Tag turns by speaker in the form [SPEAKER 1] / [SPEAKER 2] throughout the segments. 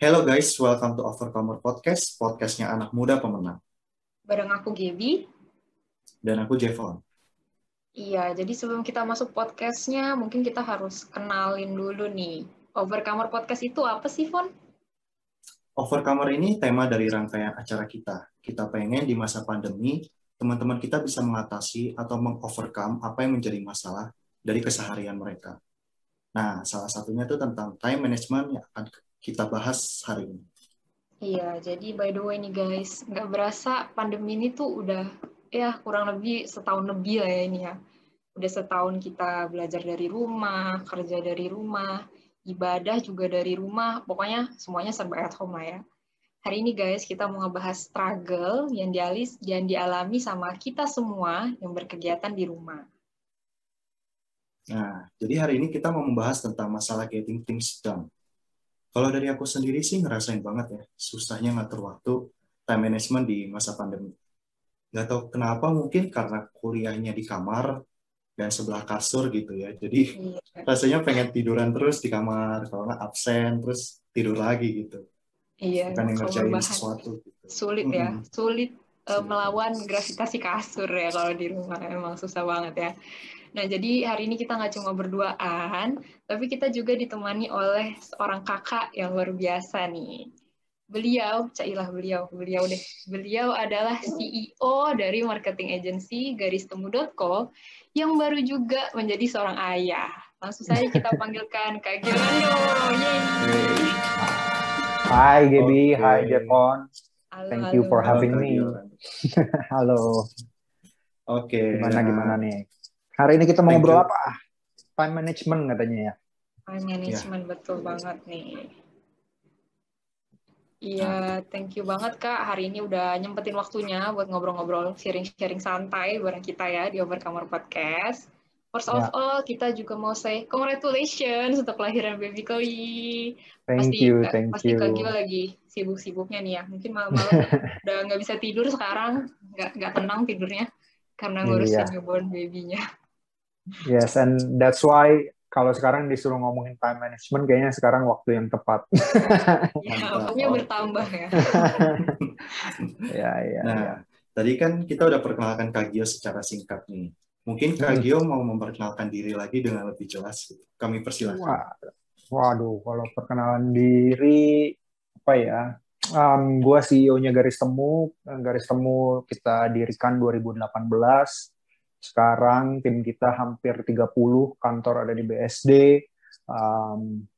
[SPEAKER 1] Hello guys, welcome to Overcomer Podcast, podcastnya anak muda pemenang.
[SPEAKER 2] Bareng aku Gaby.
[SPEAKER 1] Dan aku Jevon.
[SPEAKER 2] Iya, jadi sebelum kita masuk podcastnya, mungkin kita harus kenalin dulu nih. Overcomer Podcast itu apa sih, Fon?
[SPEAKER 1] Overcomer ini tema dari rangkaian acara kita. Kita pengen di masa pandemi, teman-teman kita bisa mengatasi atau mengovercome apa yang menjadi masalah dari keseharian mereka. Nah, salah satunya itu tentang time management yang akan kita bahas hari ini.
[SPEAKER 2] Iya, jadi by the way nih guys, nggak berasa pandemi ini tuh udah ya kurang lebih setahun lebih lah ya ini ya. Udah setahun kita belajar dari rumah, kerja dari rumah, ibadah juga dari rumah, pokoknya semuanya serba at home lah ya. Hari ini guys, kita mau ngebahas struggle yang dialis, yang dialami sama kita semua yang berkegiatan di rumah.
[SPEAKER 1] Nah, jadi hari ini kita mau membahas tentang masalah getting things done kalau dari aku sendiri sih ngerasain banget ya, susahnya ngatur waktu, time management di masa pandemi. Nggak tahu kenapa, mungkin karena kuliahnya di kamar dan sebelah kasur gitu ya. Jadi iya. rasanya pengen tiduran terus di kamar, kalau nggak absen, terus tidur lagi gitu.
[SPEAKER 2] Iya,
[SPEAKER 1] Bukan ngerjain sesuatu. Gitu.
[SPEAKER 2] Sulit ya, sulit uh, melawan gravitasi kasur ya kalau di rumah, emang susah banget ya. Nah, jadi hari ini kita nggak cuma berduaan, tapi kita juga ditemani oleh seorang kakak yang luar biasa nih. Beliau, cailah beliau, beliau deh. Beliau adalah CEO dari marketing agency garistemu.co yang baru juga menjadi seorang ayah. Langsung saja kita panggilkan Kak Gilando.
[SPEAKER 3] Hai Gaby, okay. hai Jepon. Thank you for having me. halo.
[SPEAKER 1] Oke. Okay,
[SPEAKER 3] gimana ya. gimana nih? Hari ini kita mau Thank ngobrol you. apa? Time management katanya ya.
[SPEAKER 2] Time management yeah. betul banget nih. Iya, thank you banget Kak. Hari ini udah nyempetin waktunya buat ngobrol-ngobrol, sharing-sharing santai bareng kita ya di Overcomer Podcast. First of yeah. all, kita juga mau say congratulations untuk kelahiran baby Kali.
[SPEAKER 3] Thank pasti, you, thank
[SPEAKER 2] pasti
[SPEAKER 3] you.
[SPEAKER 2] Pasti lagi sibuk-sibuknya nih ya. Mungkin malam-malam udah nggak bisa tidur sekarang, nggak nggak tenang tidurnya karena ngurusin yeah. newborn baby-nya.
[SPEAKER 3] Yes, and that's why kalau sekarang disuruh ngomongin time management, kayaknya sekarang waktu yang tepat.
[SPEAKER 2] ya, waktunya bertambah ya.
[SPEAKER 3] ya, ya.
[SPEAKER 1] Nah, ya. tadi kan kita udah perkenalkan Kak Gio secara singkat nih. Mungkin Kak hmm. Gio mau memperkenalkan diri lagi dengan lebih jelas. Kami persilahkan.
[SPEAKER 3] Waduh, kalau perkenalan diri, apa ya? Um, gue CEO-nya Garis Temu. Garis Temu kita dirikan 2018 sekarang tim kita hampir 30 kantor ada di BSD. Um,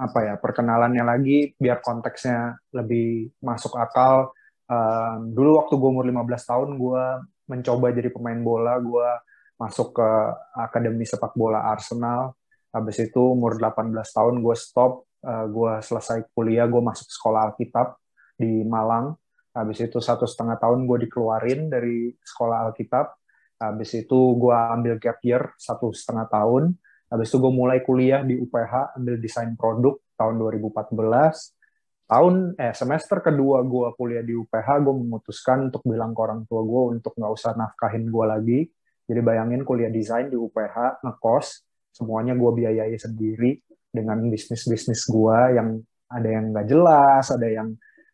[SPEAKER 3] apa ya perkenalannya lagi biar konteksnya lebih masuk akal. Um, dulu waktu gue umur 15 tahun gue mencoba jadi pemain bola, gue masuk ke akademi sepak bola Arsenal. Habis itu umur 18 tahun gue stop, uh, gue selesai kuliah, gue masuk sekolah Alkitab di Malang. Habis itu satu setengah tahun gue dikeluarin dari sekolah Alkitab Habis itu gue ambil gap year satu setengah tahun. Habis itu gue mulai kuliah di UPH, ambil desain produk tahun 2014. Tahun eh semester kedua gue kuliah di UPH, gue memutuskan untuk bilang ke orang tua gue untuk nggak usah nafkahin gue lagi. Jadi bayangin kuliah desain di UPH, ngekos, semuanya gue biayai sendiri dengan bisnis-bisnis gue yang ada yang nggak jelas, ada yang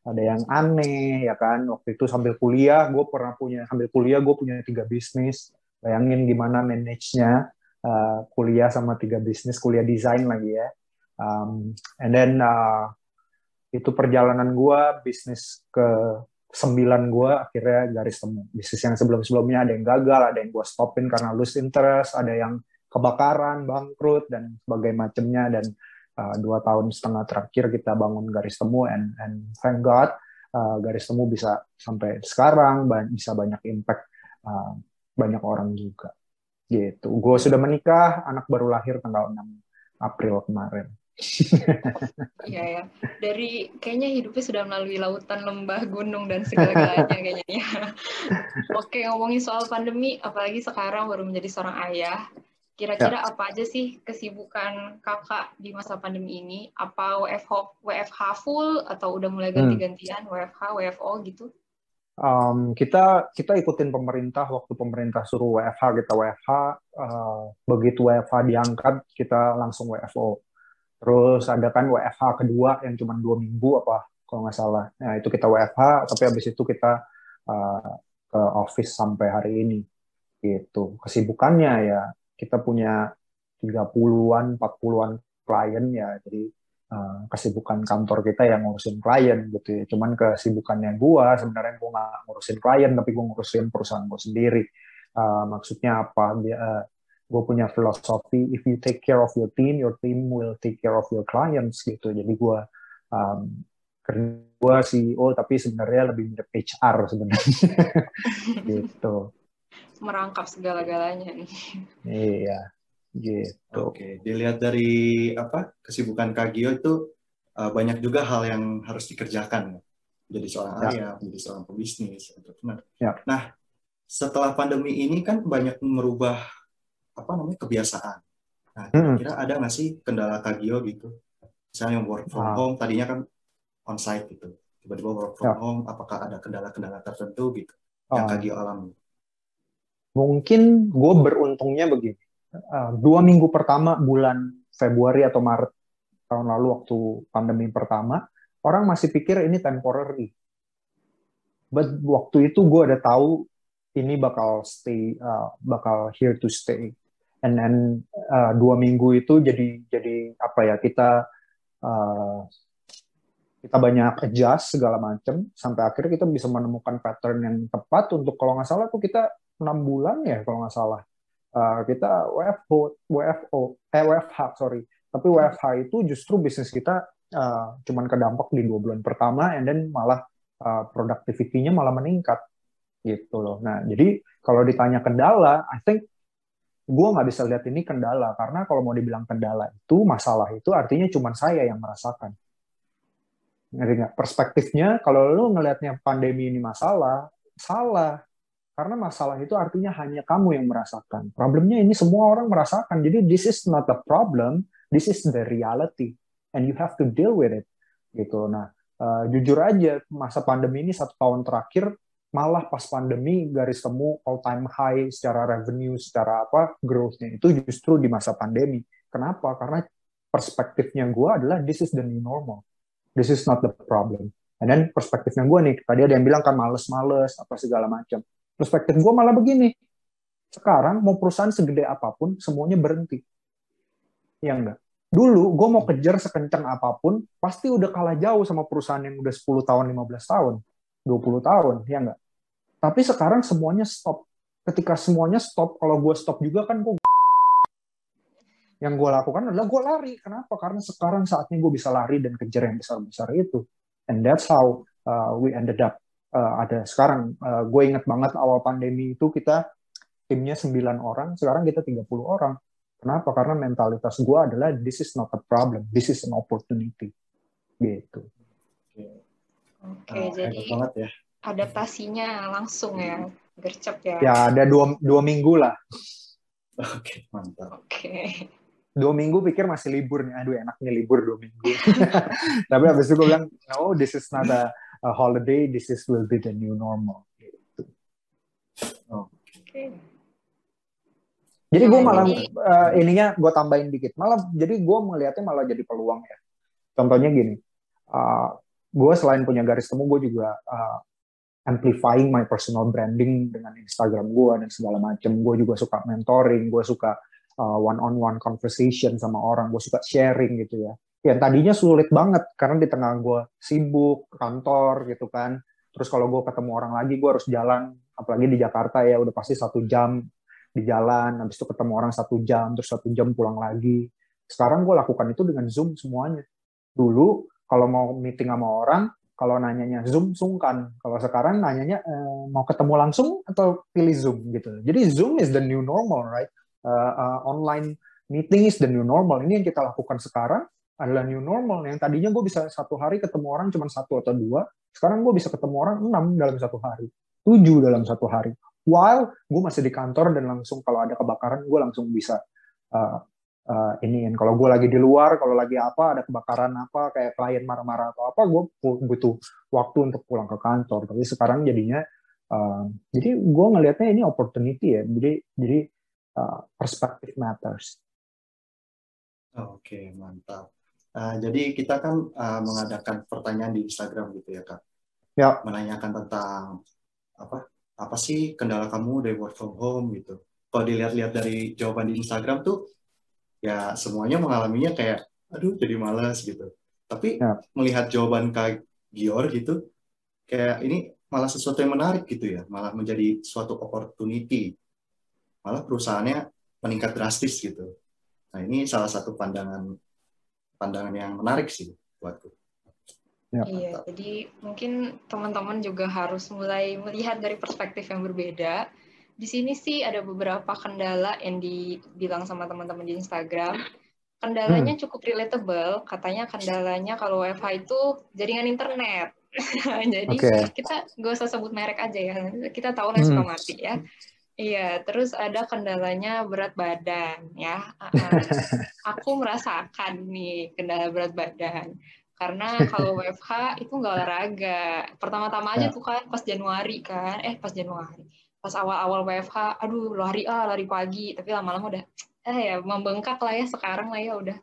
[SPEAKER 3] ada yang aneh ya kan? Waktu itu sambil kuliah gue pernah punya sambil kuliah gue punya tiga bisnis. Bayangin gimana manage-nya uh, kuliah sama tiga bisnis kuliah desain lagi ya. Um, and then uh, itu perjalanan gue bisnis ke sembilan gue akhirnya garis temu. Bisnis yang sebelum sebelumnya ada yang gagal ada yang gue stopin karena lose interest ada yang kebakaran bangkrut dan sebagainya macamnya dan uh, dua tahun setengah terakhir kita bangun garis temu and and thank God uh, garis temu bisa sampai sekarang bisa banyak impact uh, banyak orang juga gitu. Gue sudah menikah, anak baru lahir tanggal 6 April kemarin.
[SPEAKER 2] Iya ya. Dari kayaknya hidupnya sudah melalui lautan, lembah, gunung dan segala-galanya kayaknya ya. Oke, ngomongin soal pandemi, apalagi sekarang baru menjadi seorang ayah. Kira-kira ya. apa aja sih kesibukan kakak di masa pandemi ini? Apa WFH, WFH full atau udah mulai hmm. ganti-gantian hmm. WFH, WFO gitu?
[SPEAKER 3] Um, kita kita ikutin pemerintah waktu pemerintah suruh WFH kita WFH uh, begitu WFH diangkat kita langsung WFO Terus ada kan WFH kedua yang cuma dua minggu apa kalau nggak salah. Nah itu kita WFH, tapi habis itu kita uh, ke office sampai hari ini. Gitu. Kesibukannya ya kita punya 30-an, 40-an klien ya. Jadi uh, kesibukan kantor kita yang ngurusin klien gitu ya. Cuman kesibukannya gua sebenarnya gua nggak ngurusin klien tapi gua ngurusin perusahaan gua sendiri. Uh, maksudnya apa? Uh, gue punya filosofi if you take care of your team your team will take care of your clients gitu jadi gue um, gue CEO tapi sebenarnya lebih mirip HR sebenarnya gitu
[SPEAKER 2] merangkap segala-galanya nih
[SPEAKER 3] iya gitu
[SPEAKER 1] oke dilihat dari apa kesibukan Kagio itu uh, banyak juga hal yang harus dikerjakan jadi seorang ya. ayah menjadi seorang pebisnis entrepreneur ya. nah setelah pandemi ini kan banyak merubah apa namanya kebiasaan. Nah, hmm. kira-kira ada nggak sih kendala Kagio gitu? Misalnya yang work from wow. home, tadinya kan on site gitu. Tiba-tiba work from ya. home, apakah ada kendala-kendala tertentu gitu oh. yang Kagio alami?
[SPEAKER 3] Mungkin gue beruntungnya begini. Uh, dua minggu pertama bulan Februari atau Maret tahun lalu waktu pandemi pertama, orang masih pikir ini temporary. But waktu itu gue udah tahu ini bakal stay, uh, bakal here to stay and then uh, dua minggu itu jadi jadi apa ya kita uh, kita banyak adjust segala macam sampai akhirnya kita bisa menemukan pattern yang tepat untuk kalau nggak salah tuh kita enam bulan ya kalau nggak salah. Uh, kita WFO WFO eh WFH sorry. Tapi WFH itu justru bisnis kita uh, cuman kedampak di dua bulan pertama and then malah uh, productivity-nya malah meningkat gitu loh. Nah, jadi kalau ditanya kendala, I think gue nggak bisa lihat ini kendala karena kalau mau dibilang kendala itu masalah itu artinya cuma saya yang merasakan. Ngerti nggak? Perspektifnya kalau lu ngelihatnya pandemi ini masalah salah karena masalah itu artinya hanya kamu yang merasakan problemnya ini semua orang merasakan jadi this is not the problem this is the reality and you have to deal with it gitu nah uh, jujur aja masa pandemi ini satu tahun terakhir malah pas pandemi garis temu all time high secara revenue, secara apa growth-nya itu justru di masa pandemi. Kenapa? Karena perspektifnya gue adalah this is the new normal. This is not the problem. And then perspektifnya gue nih, tadi ada yang bilang kan males-males, apa segala macam. Perspektif gue malah begini, sekarang mau perusahaan segede apa pun, semuanya berhenti. Ya enggak? Dulu gue mau kejar sekencang apa pun, pasti udah kalah jauh sama perusahaan yang udah 10 tahun, 15 tahun, 20 tahun, ya enggak? Tapi sekarang semuanya stop. Ketika semuanya stop, kalau gue stop juga kan gue yang gue lakukan adalah gue lari. Kenapa? Karena sekarang saatnya gue bisa lari dan kejar yang besar-besar itu. And that's how uh, we ended up uh, ada sekarang. Uh, gue inget banget awal pandemi itu kita timnya 9 orang, sekarang kita 30 orang. Kenapa? Karena mentalitas gue adalah this is not a problem, this is an opportunity. Gitu.
[SPEAKER 2] Oke, okay, oh, jadi banget ya adaptasinya langsung ya gercep ya
[SPEAKER 3] ya ada dua dua minggu lah
[SPEAKER 1] oke okay, mantap
[SPEAKER 2] oke okay.
[SPEAKER 3] dua minggu pikir masih libur nih aduh enaknya libur dua minggu tapi habis itu gue bilang no this is not a, a holiday this is will be the new normal gitu.
[SPEAKER 2] oke okay.
[SPEAKER 3] jadi gue malah uh, ininya gue tambahin dikit malah jadi gue melihatnya malah jadi peluang ya contohnya gini uh, gue selain punya garis temu gue juga uh, amplifying my personal branding dengan Instagram gue dan segala macam. Gue juga suka mentoring, gue suka uh, one-on-one conversation sama orang, gue suka sharing gitu ya. Yang tadinya sulit banget karena di tengah gue sibuk, kantor gitu kan. Terus kalau gue ketemu orang lagi, gue harus jalan. Apalagi di Jakarta ya udah pasti satu jam di jalan, habis itu ketemu orang satu jam, terus satu jam pulang lagi. Sekarang gue lakukan itu dengan Zoom semuanya. Dulu kalau mau meeting sama orang, kalau nanyanya Zoom sungkan. Kalau sekarang nanyanya eh, mau ketemu langsung atau pilih Zoom gitu. Jadi Zoom is the new normal, right? Uh, uh, online meeting is the new normal. Ini yang kita lakukan sekarang adalah new normal. Yang tadinya gue bisa satu hari ketemu orang cuma satu atau dua, sekarang gue bisa ketemu orang enam dalam satu hari, tujuh dalam satu hari. While gue masih di kantor dan langsung kalau ada kebakaran gue langsung bisa uh, uh, kalau gue lagi di luar kalau lagi apa ada kebakaran apa kayak klien marah-marah atau apa gue butuh waktu untuk pulang ke kantor. Tapi sekarang jadinya uh, jadi gue ngelihatnya ini opportunity ya. Jadi jadi uh, perspective matters.
[SPEAKER 1] Oke mantap Uh, jadi kita kan uh, mengadakan pertanyaan di Instagram gitu ya kak.
[SPEAKER 3] Ya.
[SPEAKER 1] Menanyakan tentang apa apa sih kendala kamu dari work from home gitu. Kalau dilihat-lihat dari jawaban di Instagram tuh ya semuanya mengalaminya kayak aduh jadi malas gitu. Tapi ya. melihat jawaban kak Gior gitu kayak ini malah sesuatu yang menarik gitu ya, malah menjadi suatu opportunity. Malah perusahaannya meningkat drastis gitu. Nah ini salah satu pandangan pandangan yang menarik sih buatku.
[SPEAKER 2] Ya. Iya, jadi mungkin teman-teman juga harus mulai melihat dari perspektif yang berbeda. Di sini sih ada beberapa kendala yang dibilang sama teman-teman di Instagram. Kendalanya hmm. cukup relatable, katanya kendalanya kalau WiFi itu jaringan internet. Jadi okay. kita gak usah sebut merek aja ya, kita tahu lah hmm. suka mati ya. Iya, terus ada kendalanya berat badan ya. Aku merasakan nih kendala berat badan. Karena kalau WFH itu nggak olahraga. Pertama-tama aja ya. tuh kan pas Januari kan, eh pas Januari. Pas awal-awal WFH, aduh lari ah, lari pagi. Tapi lama-lama udah, eh ya membengkak lah ya sekarang lah ya udah.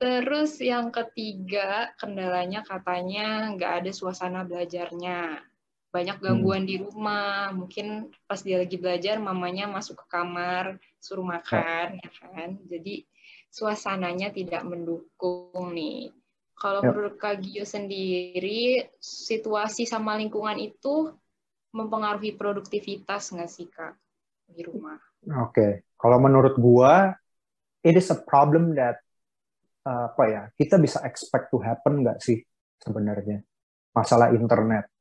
[SPEAKER 2] Terus yang ketiga kendalanya katanya nggak ada suasana belajarnya banyak hmm. gangguan hmm. di rumah mungkin pas dia lagi belajar mamanya masuk ke kamar suruh makan ya, ya kan jadi suasananya tidak mendukung nih kalau ya. menurut Kak Gio sendiri situasi sama lingkungan itu mempengaruhi produktivitas nggak sih Kak di rumah
[SPEAKER 3] oke okay. kalau menurut gua it is a problem that uh, apa ya kita bisa expect to happen nggak sih sebenarnya masalah internet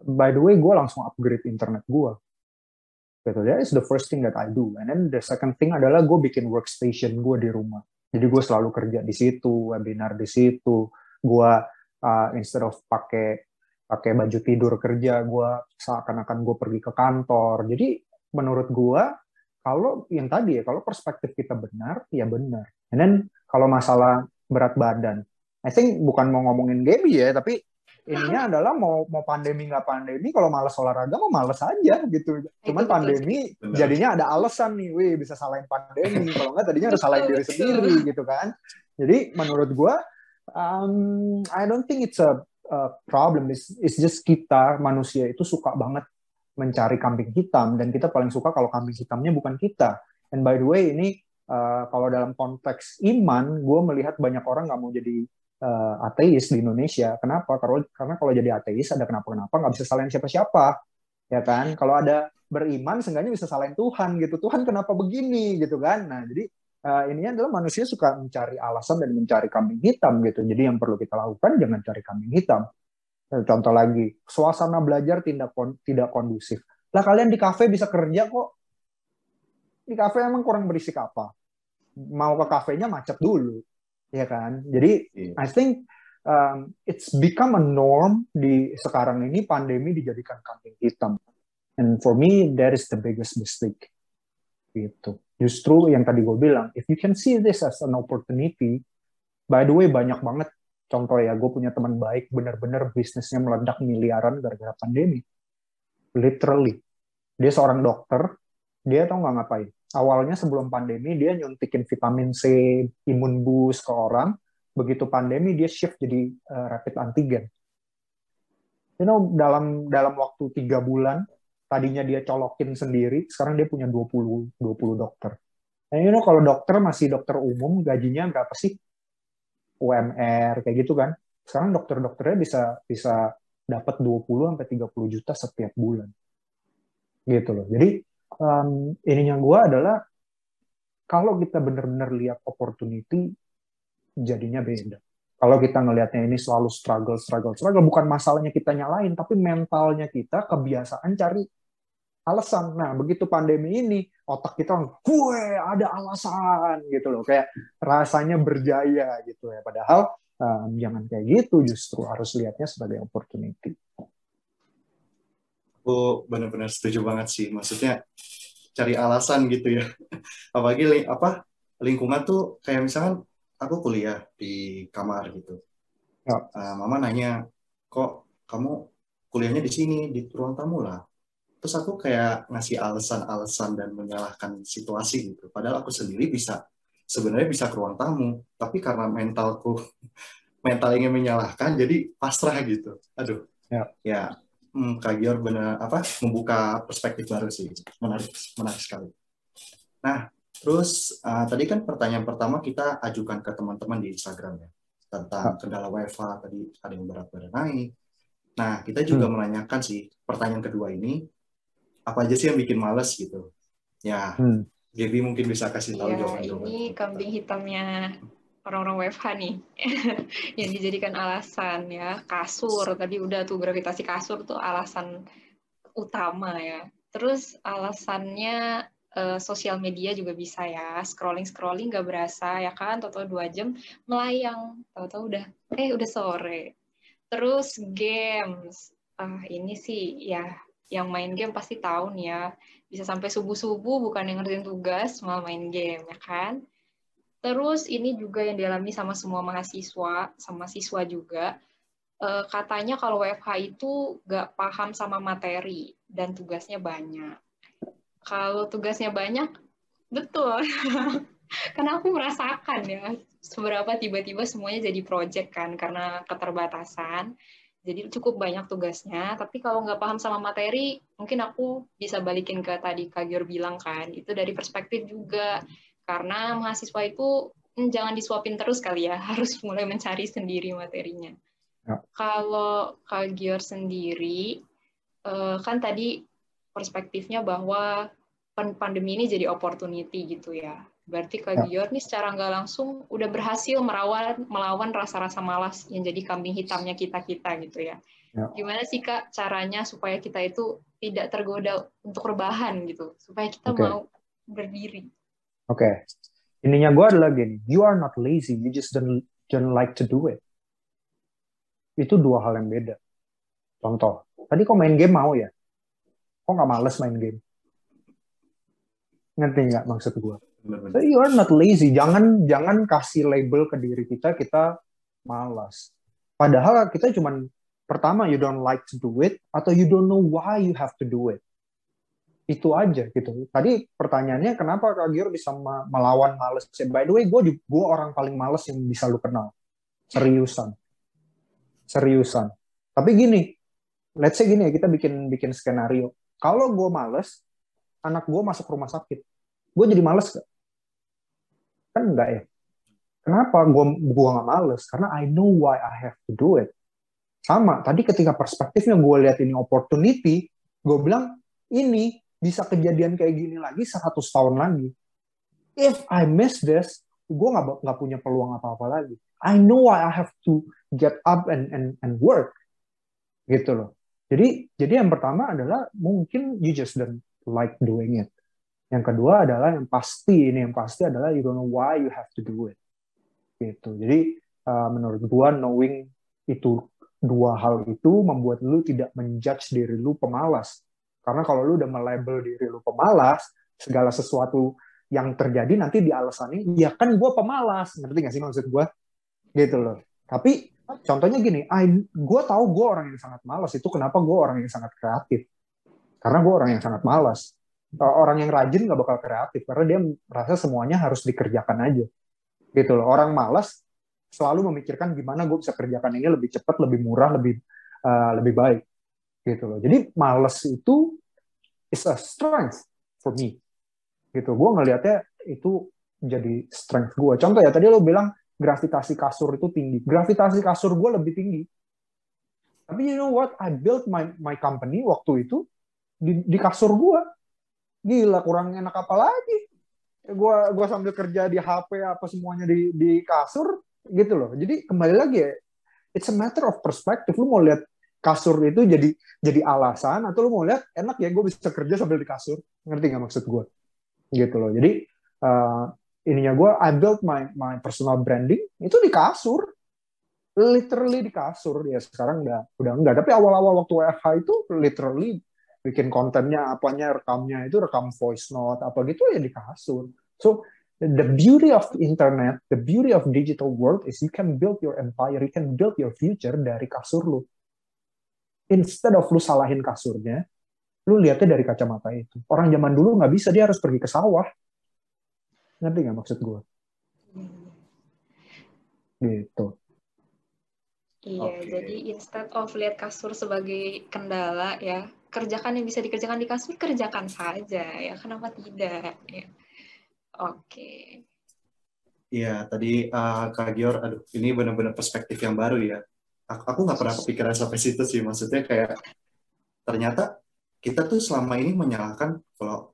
[SPEAKER 3] by the way gue langsung upgrade internet gue gitu that is the first thing that I do. And then the second thing adalah gue bikin workstation gue di rumah. Jadi gue selalu kerja di situ webinar di situ. Gue uh, instead of pakai pakai baju tidur kerja gue seakan-akan gue pergi ke kantor. Jadi menurut gue kalau yang tadi ya kalau perspektif kita benar ya benar. And then kalau masalah berat badan I think bukan mau ngomongin Gaby ya tapi ininya adalah mau mau pandemi nggak pandemi kalau malas olahraga mau malas aja gitu. Cuman pandemi jadinya ada alasan nih wih bisa salahin pandemi. Kalau nggak tadinya harus salahin diri sendiri gitu kan. Jadi menurut gue um, I don't think it's a, a problem. It's, it's just kita manusia itu suka banget mencari kambing hitam. Dan kita paling suka kalau kambing hitamnya bukan kita. And by the way ini uh, kalau dalam konteks iman gue melihat banyak orang nggak mau jadi uh, ateis di Indonesia. Kenapa? Karena karena kalau jadi ateis ada kenapa-kenapa nggak bisa salahin siapa-siapa, ya kan? Kalau ada beriman, seenggaknya bisa salahin Tuhan gitu. Tuhan kenapa begini gitu kan? Nah jadi uh, ini adalah manusia suka mencari alasan dan mencari kambing hitam gitu. Jadi yang perlu kita lakukan jangan cari kambing hitam. Eh, contoh lagi, suasana belajar tidak tidak kondusif. Lah kalian di kafe bisa kerja kok. Di kafe emang kurang berisik apa? Mau ke kafenya macet dulu ya kan? Jadi yeah. I think um, it's become a norm di sekarang ini pandemi dijadikan kambing hitam. And for me that is the biggest mistake. Gitu. Justru yang tadi gue bilang, if you can see this as an opportunity, by the way banyak banget contoh ya, gue punya teman baik benar-benar bisnisnya meledak miliaran gara-gara pandemi. Literally. Dia seorang dokter, dia tau nggak ngapain? Awalnya sebelum pandemi dia nyuntikin vitamin C, imun boost ke orang. Begitu pandemi dia shift jadi uh, rapid antigen. You know, dalam dalam waktu tiga bulan, tadinya dia colokin sendiri, sekarang dia punya 20 20 dokter. Nah, you know, kalau dokter masih dokter umum, gajinya berapa sih? UMR kayak gitu kan. Sekarang dokter-dokternya bisa bisa dapat 20 sampai 30 juta setiap bulan. Gitu loh. Jadi um, ininya gue adalah kalau kita benar-benar lihat opportunity jadinya beda. Kalau kita ngelihatnya ini selalu struggle, struggle, struggle, bukan masalahnya kita nyalain, tapi mentalnya kita kebiasaan cari alasan. Nah, begitu pandemi ini, otak kita, gue ada alasan gitu loh, kayak rasanya berjaya gitu ya. Padahal um, jangan kayak gitu, justru harus lihatnya sebagai opportunity
[SPEAKER 1] aku benar-benar setuju banget sih. Maksudnya cari alasan gitu ya. Apalagi apa lingkungan tuh kayak misalkan aku kuliah di kamar gitu. Ya. Uh, mama nanya, kok kamu kuliahnya di sini di ruang tamu lah. Terus aku kayak ngasih alasan-alasan dan menyalahkan situasi gitu. Padahal aku sendiri bisa sebenarnya bisa ke ruang tamu, tapi karena mentalku mental ingin menyalahkan, jadi pasrah gitu. Aduh, ya, ya hmm, Kak Gior benar apa membuka perspektif baru sih, menarik, menarik sekali. Nah, terus uh, tadi kan pertanyaan pertama kita ajukan ke teman-teman di Instagram ya tentang kendala WFH tadi ada yang berat badan naik. Nah, kita juga hmm. menanyakan sih pertanyaan kedua ini apa aja sih yang bikin males gitu. Ya, hmm. Gaby mungkin bisa kasih tahu ya,
[SPEAKER 2] jawaban-jawaban. Ini kambing hitamnya orang-orang WFH nih yang dijadikan alasan ya kasur. Tadi udah tuh gravitasi kasur tuh alasan utama ya. Terus alasannya uh, sosial media juga bisa ya. Scrolling scrolling gak berasa ya kan? Tahu dua jam melayang. Tahu-tahu udah eh udah sore. Terus games. Ah uh, ini sih ya yang main game pasti tahu nih ya. Bisa sampai subuh-subuh bukan yang ngerjain tugas malah main game ya kan terus ini juga yang dialami sama semua mahasiswa sama siswa juga. E, katanya kalau WFH itu gak paham sama materi dan tugasnya banyak. Kalau tugasnya banyak betul. Karena aku merasakan ya seberapa tiba-tiba semuanya jadi project kan karena keterbatasan. Jadi cukup banyak tugasnya. Tapi kalau nggak paham sama materi mungkin aku bisa balikin ke tadi Kak Gior bilang kan itu dari perspektif juga karena mahasiswa itu hmm, jangan disuapin terus kali ya harus mulai mencari sendiri materinya ya. kalau Kak Gior sendiri eh, kan tadi perspektifnya bahwa pandemi ini jadi opportunity gitu ya Berarti Kak ya. Gior nih secara nggak langsung udah berhasil merawan melawan rasa-rasa malas yang jadi kambing hitamnya kita-kita gitu ya. ya. Gimana sih Kak caranya supaya kita itu tidak tergoda untuk rebahan gitu, supaya kita okay. mau berdiri.
[SPEAKER 3] Oke. Okay. Ininya gue adalah gini, you are not lazy, you just don't, don't like to do it. Itu dua hal yang beda. Contoh, tadi kok main game mau ya? Kok nggak males main game? Ngerti nggak maksud gue? So you are not lazy. Jangan jangan kasih label ke diri kita kita malas. Padahal kita cuman pertama you don't like to do it atau you don't know why you have to do it. Itu aja gitu. Tadi pertanyaannya kenapa Kak Gior bisa melawan males? By the way, gue gue orang paling males yang bisa lu kenal. Seriusan. Seriusan. Tapi gini, let's say gini ya, kita bikin bikin skenario. Kalau gue males, anak gue masuk rumah sakit. Gue jadi males gak? Kan enggak ya. Kenapa gue gua nggak males? Karena I know why I have to do it. Sama, tadi ketika perspektifnya gue lihat ini opportunity, gue bilang ini bisa kejadian kayak gini lagi 100 tahun lagi. If I miss this, gue nggak nggak punya peluang apa-apa lagi. I know I have to get up and and and work, gitu loh. Jadi jadi yang pertama adalah mungkin you just don't like doing it. Yang kedua adalah yang pasti ini yang pasti adalah you don't know why you have to do it. Gitu. Jadi uh, menurut gua knowing itu dua hal itu membuat lu tidak menjudge diri lu pemalas. Karena kalau lu udah melabel diri lu pemalas, segala sesuatu yang terjadi nanti di alasannya, ya kan gue pemalas, ngerti gak sih maksud gue? Gitu loh. Tapi contohnya gini, gue tahu gue orang yang sangat malas, itu kenapa gue orang yang sangat kreatif. Karena gue orang yang sangat malas orang yang rajin nggak bakal kreatif karena dia merasa semuanya harus dikerjakan aja gitu loh orang malas selalu memikirkan gimana gue bisa kerjakan ini lebih cepat lebih murah lebih uh, lebih baik gitu loh. Jadi malas itu is a strength for me. Gitu. Gue ngelihatnya itu jadi strength gue contoh ya tadi lo bilang gravitasi kasur itu tinggi. Gravitasi kasur gue lebih tinggi. Tapi you know what? I built my my company waktu itu di, di kasur gue gila kurang enak apa lagi? Gue gua sambil kerja di HP apa semuanya di di kasur gitu loh. Jadi kembali lagi ya it's a matter of perspective. Lu mau lihat kasur itu jadi jadi alasan atau lu mau lihat enak ya gue bisa kerja sambil di kasur. Ngerti nggak maksud gue gitu loh. Jadi uh, ininya gue I built my my personal branding itu di kasur. Literally di kasur. Ya sekarang udah udah enggak tapi awal-awal waktu WFH itu literally bikin kontennya apanya rekamnya itu rekam voice note apa gitu ya di kasur. So the beauty of internet the beauty of digital world is you can build your empire you can build your future dari kasur lu instead of lu salahin kasurnya lu lihatnya dari kacamata itu orang zaman dulu nggak bisa dia harus pergi ke sawah ngerti nggak maksud gue Gitu.
[SPEAKER 2] Iya, okay. jadi instead of lihat kasur sebagai kendala ya, kerjakan yang bisa dikerjakan di kasur, kerjakan saja ya. Kenapa tidak? Ya. Oke. Okay.
[SPEAKER 1] Iya, tadi uh, Kak Gior, aduh, ini benar-benar perspektif yang baru ya. Aku, nggak pernah kepikiran sampai situ sih. Maksudnya kayak ternyata kita tuh selama ini menyalahkan kalau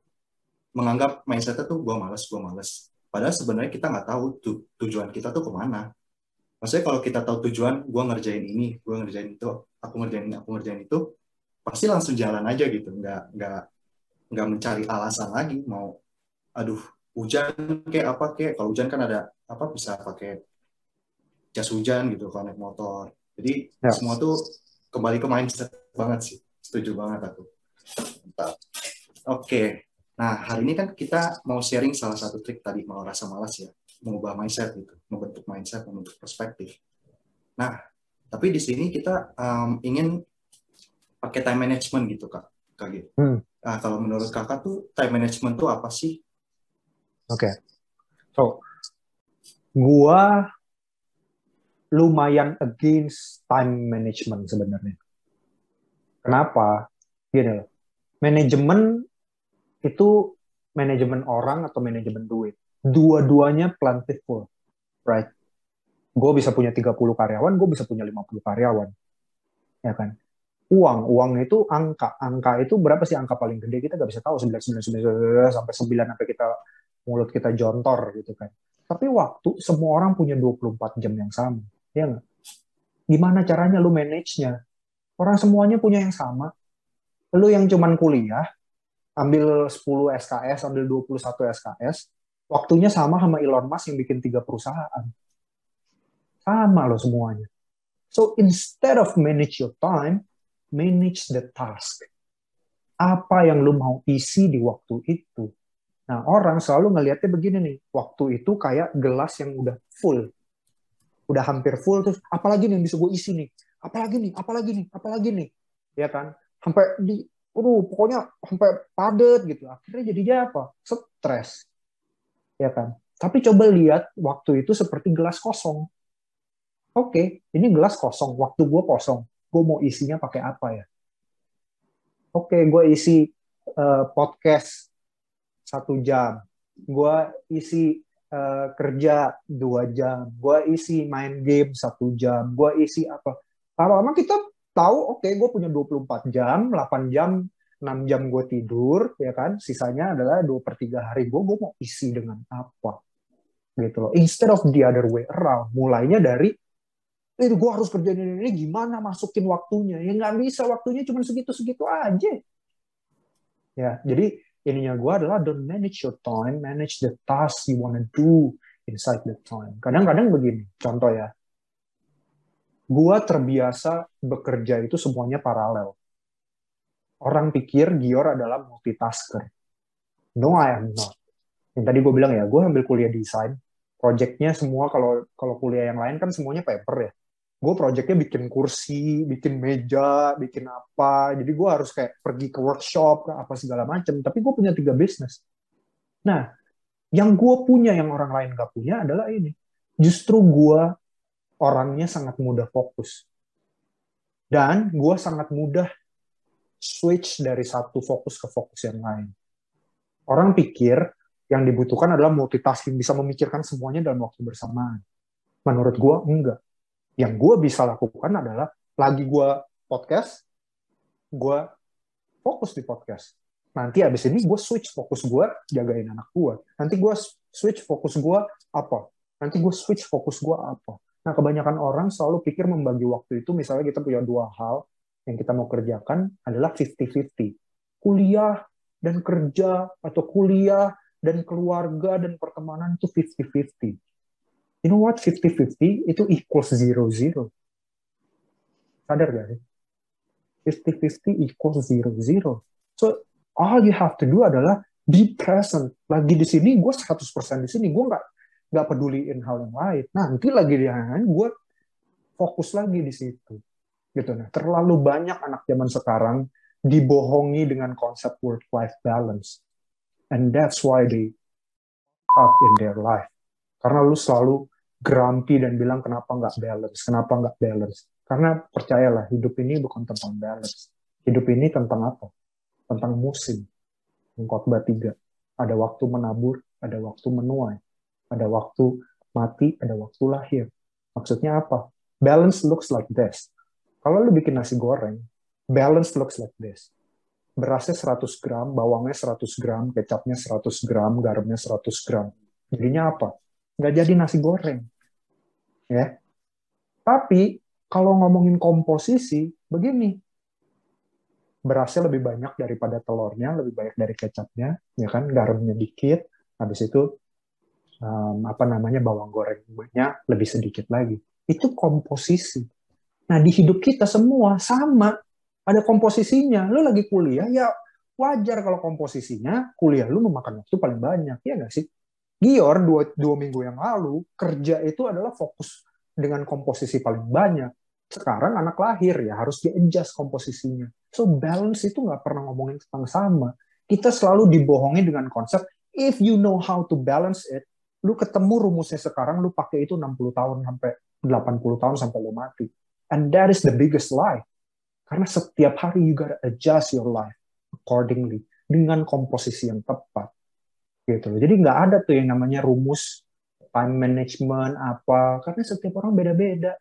[SPEAKER 1] menganggap mindsetnya tuh gue males, gue males. Padahal sebenarnya kita nggak tahu tu, tujuan kita tuh ke mana. Maksudnya kalau kita tahu tujuan gue ngerjain ini gue ngerjain itu aku ngerjain ini aku ngerjain itu pasti langsung jalan aja gitu. Nggak nggak nggak mencari alasan lagi. Mau aduh hujan kayak apa kayak? Kalau hujan kan ada apa bisa pakai jas hujan gitu kalau naik motor jadi ya. semua tuh kembali ke mindset banget sih setuju banget aku oke nah hari ini kan kita mau sharing salah satu trik tadi mau rasa malas ya mengubah mindset gitu, membentuk mindset, membentuk perspektif. Nah, tapi di sini kita um, ingin pakai time management gitu kak, kak gitu. Hmm. Nah, kalau menurut kakak tuh time management tuh apa sih?
[SPEAKER 3] Oke, okay. so gua lumayan against time management sebenarnya. Kenapa? Gini loh, manajemen itu manajemen orang atau manajemen duit dua-duanya plentiful, right? Gue bisa punya 30 karyawan, gue bisa punya 50 karyawan. Ya kan? Uang, uang itu angka. Angka itu berapa sih angka paling gede? Kita nggak bisa tahu, 9, 9, 9, sampai 9 sampai kita mulut kita jontor gitu kan. Tapi waktu, semua orang punya 24 jam yang sama. Ya nggak? Gimana caranya lu manage-nya? Orang semuanya punya yang sama. Lu yang cuman kuliah, ambil 10 SKS, ambil 21 SKS, waktunya sama sama Elon Musk yang bikin tiga perusahaan. Sama loh semuanya. So instead of manage your time, manage the task. Apa yang lu mau isi di waktu itu. Nah, orang selalu ngelihatnya begini nih, waktu itu kayak gelas yang udah full. Udah hampir full, terus apalagi nih yang bisa gue isi nih? Apalagi nih, apalagi nih, apalagi nih. Ya kan? Sampai di, aduh, pokoknya sampai padet gitu. Akhirnya jadinya apa? Stres ya kan? Tapi coba lihat waktu itu seperti gelas kosong. Oke, ini gelas kosong, waktu gue kosong. Gue mau isinya pakai apa ya? Oke, gue isi uh, podcast satu jam. Gue isi uh, kerja dua jam. Gue isi main game satu jam. Gue isi apa? Lama-lama kita tahu, oke, okay, gue punya 24 jam, 8 jam 6 jam gue tidur, ya kan, sisanya adalah 2 per 3 hari gue, gue mau isi dengan apa? Gitu loh. Instead of the other way around, mulainya dari, eh, gue harus kerjain ini, ini, gimana masukin waktunya? Ya nggak bisa, waktunya cuma segitu-segitu aja. Ya, jadi ininya gue adalah don't manage your time, manage the task you wanna do inside the time. Kadang-kadang begini, contoh ya, gue terbiasa bekerja itu semuanya paralel orang pikir Gior adalah multitasker. No, I am not. Yang tadi gue bilang ya, gue ambil kuliah desain, projectnya semua kalau kalau kuliah yang lain kan semuanya paper ya. Gue projectnya bikin kursi, bikin meja, bikin apa. Jadi gue harus kayak pergi ke workshop, ke apa segala macam. Tapi gue punya tiga bisnis. Nah, yang gue punya yang orang lain gak punya adalah ini. Justru gue orangnya sangat mudah fokus. Dan gue sangat mudah switch dari satu fokus ke fokus yang lain. Orang pikir yang dibutuhkan adalah multitasking, bisa memikirkan semuanya dalam waktu bersamaan. Menurut gue, enggak. Yang gue bisa lakukan adalah, lagi gue podcast, gue fokus di podcast. Nanti abis ini gue switch fokus gue, jagain anak gue. Nanti gue switch fokus gue apa? Nanti gue switch fokus gue apa? Nah, kebanyakan orang selalu pikir membagi waktu itu, misalnya kita punya dua hal, yang kita mau kerjakan adalah 50-50. Kuliah dan kerja atau kuliah dan keluarga dan pertemanan itu 50-50. You know what? 50-50 itu equals 0-0. Sadar gak sih? 50-50 equals 0-0. So, all you have to do adalah be present. Lagi di sini, gue 100% di sini. Gue nggak nggak peduliin hal yang lain. Nanti lagi di lain, gue fokus lagi di situ gitu nah terlalu banyak anak zaman sekarang dibohongi dengan konsep work life balance and that's why they up in their life Karena lu selalu grumpy dan bilang kenapa nggak balance, kenapa nggak balance. Karena percayalah, hidup ini bukan tentang balance. Hidup ini tentang apa? Tentang musim. Khotbah tiga. Ada waktu menabur, ada waktu menuai. Ada waktu mati, ada waktu lahir. Maksudnya apa? Balance looks like this. Kalau lu bikin nasi goreng, balance looks like this. Berasnya 100 gram, bawangnya 100 gram, kecapnya 100 gram, garamnya 100 gram. Jadinya apa? Nggak jadi nasi goreng. Ya. Tapi kalau ngomongin komposisi, begini. Berasnya lebih banyak daripada telurnya, lebih banyak dari kecapnya, ya kan? Garamnya dikit, habis itu um, apa namanya bawang gorengnya lebih sedikit lagi. Itu komposisi. Nah di hidup kita semua sama, ada komposisinya. Lu lagi kuliah ya wajar kalau komposisinya kuliah lu memakan waktu paling banyak, ya nggak sih? Gior dua, dua minggu yang lalu kerja itu adalah fokus dengan komposisi paling banyak. Sekarang anak lahir ya harus di-adjust komposisinya. So balance itu nggak pernah ngomongin tentang sama. Kita selalu dibohongi dengan konsep if you know how to balance it, lu ketemu rumusnya sekarang, lu pakai itu 60 tahun sampai 80 tahun sampai lu mati. And that is the biggest lie. Karena setiap hari you gotta adjust your life accordingly dengan komposisi yang tepat. Gitu. Jadi nggak ada tuh yang namanya rumus time management apa karena setiap orang beda-beda.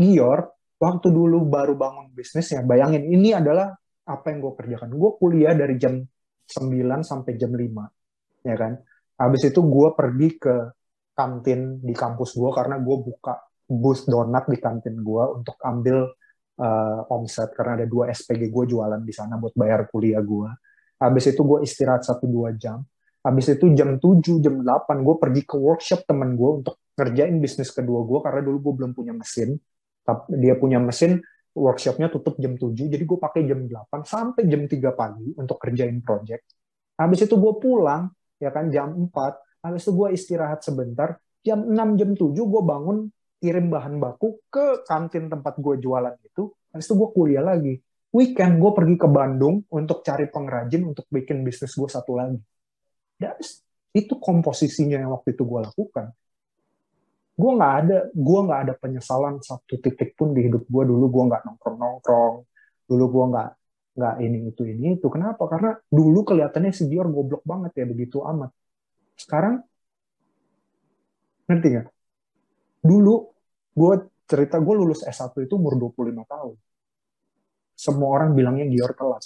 [SPEAKER 3] Gior waktu dulu baru bangun bisnisnya, bayangin ini adalah apa yang gue kerjakan. Gue kuliah dari jam 9 sampai jam 5. Ya kan? Habis itu gue pergi ke kantin di kampus gue karena gue buka booth donat di kantin gue untuk ambil uh, omset karena ada dua SPG gue jualan di sana buat bayar kuliah gue. Habis itu gue istirahat satu dua jam. Habis itu jam 7, jam 8 gue pergi ke workshop temen gue untuk ngerjain bisnis kedua gue karena dulu gue belum punya mesin. Dia punya mesin, workshopnya tutup jam 7, jadi gue pakai jam 8 sampai jam 3 pagi untuk kerjain project. Habis itu gue pulang, ya kan jam 4 habis itu gue istirahat sebentar jam 6 jam 7 gue bangun kirim bahan baku ke kantin tempat gue jualan itu habis itu gue kuliah lagi weekend gue pergi ke Bandung untuk cari pengrajin untuk bikin bisnis gue satu lagi That's, itu komposisinya yang waktu itu gue lakukan. Gue nggak ada gue nggak ada penyesalan satu titik pun di hidup gue dulu gue nggak nongkrong nongkrong dulu gue nggak nggak ini itu ini itu. Kenapa? Karena dulu kelihatannya si Dior goblok banget ya begitu amat. Sekarang ngerti nggak? Dulu gue cerita gue lulus S1 itu umur 25 tahun. Semua orang bilangnya Dior telat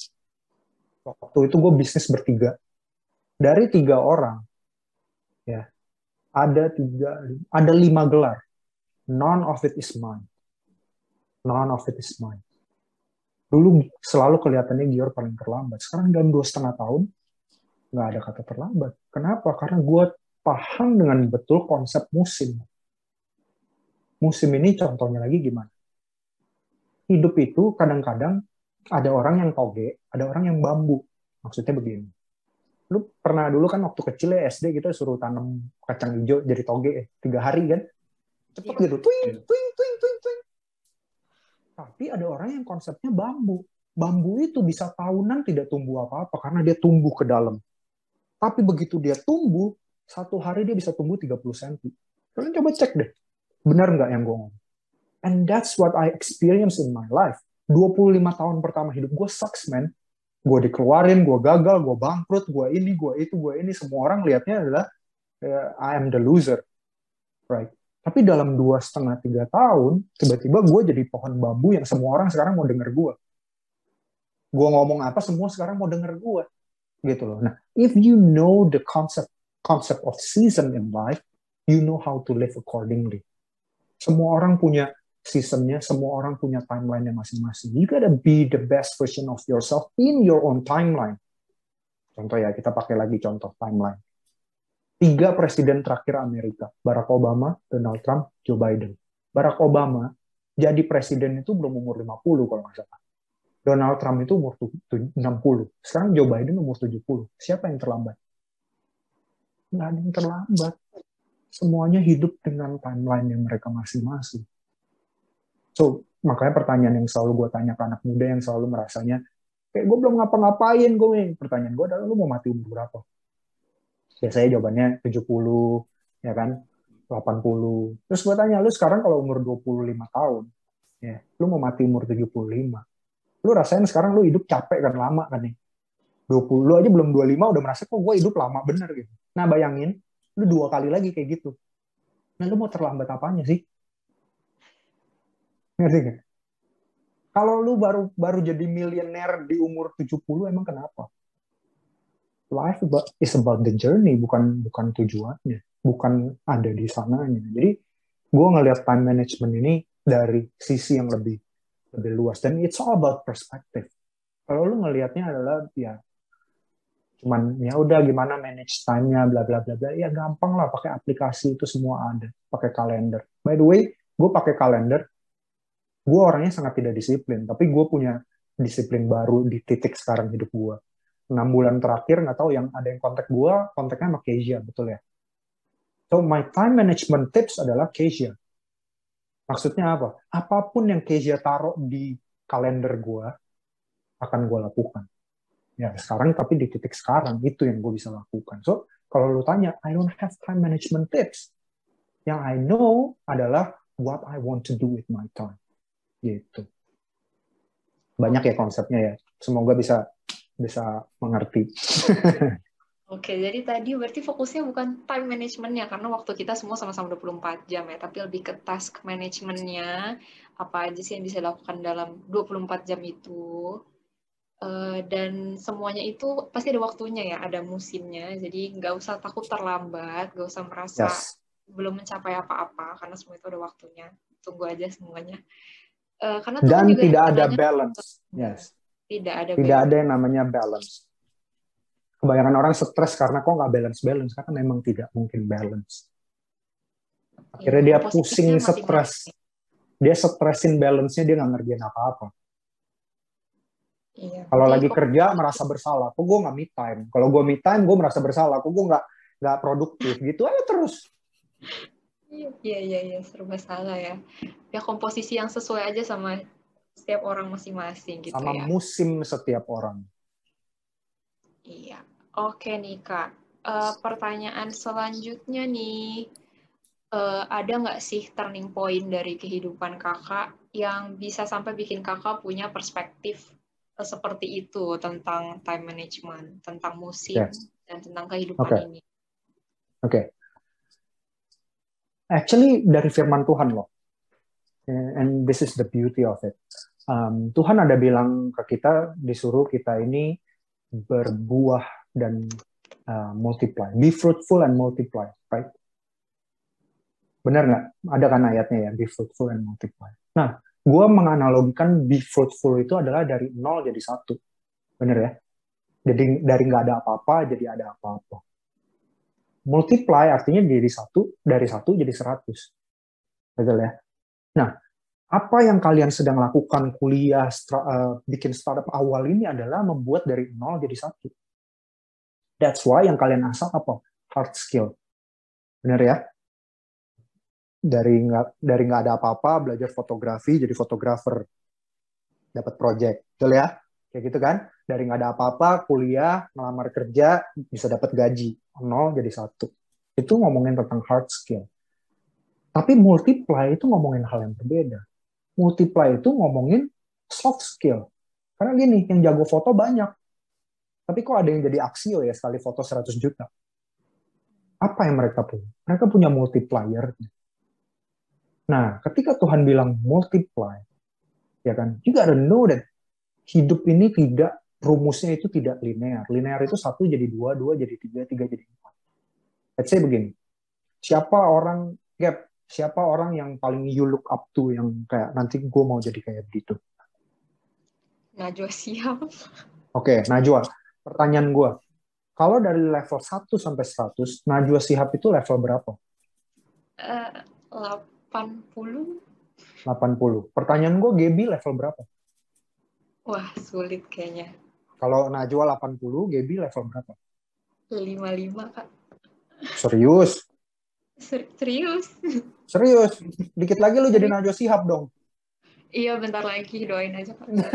[SPEAKER 3] waktu itu gue bisnis bertiga dari tiga orang ya ada tiga ada lima gelar none of it is mine none of it is mine Dulu selalu kelihatannya Gior paling terlambat. Sekarang dalam dua setengah tahun, nggak ada kata terlambat. Kenapa? Karena gue paham dengan betul konsep musim. Musim ini contohnya lagi gimana? Hidup itu kadang-kadang ada orang yang toge, ada orang yang bambu. Maksudnya begini. Lu pernah dulu kan waktu kecil ya SD gitu suruh tanam kacang hijau jadi toge eh, tiga hari kan? Cepet gitu. Twing, twing, twing, twing, twing. Tapi ada orang yang konsepnya bambu. Bambu itu bisa tahunan tidak tumbuh apa-apa karena dia tumbuh ke dalam. Tapi begitu dia tumbuh, satu hari dia bisa tumbuh 30 cm. Kalian coba cek deh. Benar nggak yang gue ngomong? And that's what I experience in my life. 25 tahun pertama hidup gue sucks, man. Gue dikeluarin, gue gagal, gue bangkrut, gue ini, gue itu, gue ini. Semua orang lihatnya adalah uh, I am the loser. Right? Tapi dalam dua setengah tiga tahun, tiba-tiba gue jadi pohon bambu yang semua orang sekarang mau denger gue. Gue ngomong apa, semua sekarang mau denger gue. Gitu loh. Nah, if you know the concept concept of season in life, you know how to live accordingly. Semua orang punya seasonnya, semua orang punya timeline-nya masing-masing. You gotta be the best version of yourself in your own timeline. Contoh ya, kita pakai lagi contoh timeline tiga presiden terakhir Amerika, Barack Obama, Donald Trump, Joe Biden. Barack Obama jadi presiden itu belum umur 50 kalau nggak salah. Donald Trump itu umur 60. Sekarang Joe Biden umur 70. Siapa yang terlambat? Nggak ada yang terlambat. Semuanya hidup dengan timeline yang mereka masing-masing. So, makanya pertanyaan yang selalu gue tanya ke anak muda yang selalu merasanya, kayak gue belum ngapa-ngapain gue. Pertanyaan gue adalah, lu mau mati umur berapa? biasanya jawabannya 70 ya kan 80. Terus gue tanya, lu sekarang kalau umur 25 tahun, ya, lu mau mati umur 75. Lu rasain sekarang lu hidup capek kan lama kan nih. 20, lu aja belum 25 udah merasa kok gue hidup lama bener gitu. Nah bayangin, lu dua kali lagi kayak gitu. Nah lu mau terlambat apanya sih? Ngerti gak? Kalau lu baru baru jadi miliuner di umur 70 emang kenapa? Life is about the journey, bukan bukan tujuannya bukan ada di sananya. Jadi gue ngelihat time management ini dari sisi yang lebih lebih luas dan it's all about perspective. Kalau lu ngelihatnya adalah ya cuman ya udah gimana manage time-nya bla bla bla bla ya gampang lah pakai aplikasi itu semua ada pakai kalender by the way gue pakai kalender gue orangnya sangat tidak disiplin tapi gue punya disiplin baru di titik sekarang hidup gue enam bulan terakhir nggak tahu yang ada yang kontak gue kontaknya sama Kezia betul ya So my time management tips adalah Kezia. Maksudnya apa? Apa pun yang Kezia taruh di kalender gue, akan gue lakukan. Ya sekarang tapi di titik sekarang itu yang gue bisa lakukan. So kalau lu tanya, I don't have time management tips. Yang I know adalah what I want to do with my time. Gitu. Banyak ya konsepnya ya. Semoga bisa bisa mengerti.
[SPEAKER 2] Oke, jadi tadi berarti fokusnya bukan time managementnya karena waktu kita semua sama-sama 24 jam ya, tapi lebih ke task managementnya, apa aja sih yang bisa dilakukan dalam 24 jam itu. Uh, dan semuanya itu pasti ada waktunya ya, ada musimnya, jadi nggak usah takut terlambat, nggak usah merasa yes. belum mencapai apa-apa, karena semua itu ada waktunya. Tunggu aja semuanya.
[SPEAKER 3] Uh, karena dan tidak ada balance. Yes.
[SPEAKER 2] Tidak ada
[SPEAKER 3] tidak balance. ada yang namanya balance kebanyakan orang stres karena kok nggak balance balance karena memang tidak mungkin balance akhirnya dia pusing stres dia stresin balance-nya dia nggak ngerjain apa-apa Iya. Kalau lagi kerja merasa bersalah, kok gue nggak me time. Kalau gue me time, gue merasa bersalah, kok gue nggak nggak produktif. Gitu aja terus.
[SPEAKER 2] Iya iya iya serba salah ya. Ya komposisi yang sesuai aja sama setiap orang masing-masing gitu
[SPEAKER 3] sama
[SPEAKER 2] ya.
[SPEAKER 3] Sama musim setiap orang.
[SPEAKER 2] Iya. Oke nih Kak, uh, pertanyaan selanjutnya nih, uh, ada nggak sih turning point dari kehidupan kakak yang bisa sampai bikin kakak punya perspektif uh, seperti itu tentang time management, tentang musim, yes. dan tentang kehidupan okay. ini?
[SPEAKER 3] Oke. Okay. Actually dari firman Tuhan loh. And this is the beauty of it. Um, Tuhan ada bilang ke kita, disuruh kita ini berbuah dan uh, multiply. Be fruitful and multiply, right? Benar nggak? Ada kan ayatnya ya, be fruitful and multiply. Nah, gue menganalogikan be fruitful itu adalah dari nol jadi satu. Benar ya? Jadi dari nggak ada apa-apa jadi ada apa-apa. Multiply artinya dari satu, dari satu jadi seratus. Betul ya? Nah, apa yang kalian sedang lakukan kuliah, uh, bikin startup awal ini adalah membuat dari nol jadi satu That's why yang kalian asal apa? Hard skill. Benar ya? Dari nggak dari nggak ada apa-apa belajar fotografi jadi fotografer dapat project, betul ya? Kayak gitu kan? Dari nggak ada apa-apa kuliah ngelamar kerja bisa dapat gaji nol jadi satu. Itu ngomongin tentang hard skill. Tapi multiply itu ngomongin hal yang berbeda. Multiply itu ngomongin soft skill. Karena gini, yang jago foto banyak, tapi kok ada yang jadi aksio ya sekali foto 100 juta? Apa yang mereka punya? Mereka punya multiplier. Nah, ketika Tuhan bilang multiply, ya kan, you gotta know that hidup ini tidak rumusnya itu tidak linear. Linear itu satu jadi dua, dua jadi tiga, tiga jadi empat. Let's say begini, siapa orang gap, siapa orang yang paling you look up to yang kayak nanti gue mau jadi kayak begitu?
[SPEAKER 2] Najwa siap.
[SPEAKER 3] Oke, okay, Najwa pertanyaan gue, kalau dari level 1 sampai 100, Najwa Sihab itu level berapa?
[SPEAKER 2] Uh, 80.
[SPEAKER 3] 80. Pertanyaan gue, Gebi level berapa?
[SPEAKER 2] Wah, sulit kayaknya.
[SPEAKER 3] Kalau Najwa 80, Gebi level berapa?
[SPEAKER 2] 55, Kak.
[SPEAKER 3] Serius?
[SPEAKER 2] Serius.
[SPEAKER 3] Serius. Dikit lagi lu jadi Najwa Sihab dong.
[SPEAKER 2] Iya, bentar lagi. Doain aja, Kak.
[SPEAKER 3] Oke,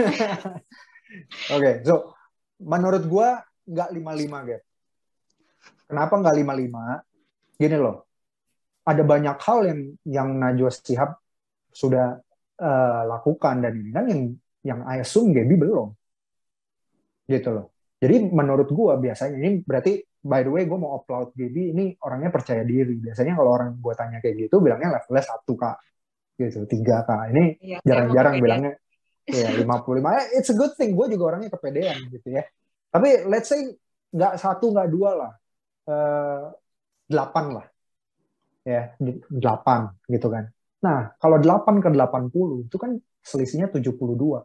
[SPEAKER 3] okay, so menurut gue nggak lima lima gitu. Kenapa nggak lima lima? Gini loh, ada banyak hal yang yang Najwa Shihab sudah uh, lakukan dan ini kan yang yang I assume Gaby belum. Gitu loh. Jadi menurut gue biasanya ini berarti by the way gue mau upload Gaby ini orangnya percaya diri. Biasanya kalau orang gue tanya kayak gitu bilangnya levelnya satu kak. Gitu tiga kak. Ini iya, jarang-jarang ya, bilangnya. ya lima puluh lima. Eh, it's a good thing gue juga orangnya kepedean gitu ya. Tapi let's say nggak satu nggak dua lah. Uh, delapan lah. Ya delapan gitu kan. Nah kalau delapan ke delapan puluh itu kan selisihnya tujuh puluh dua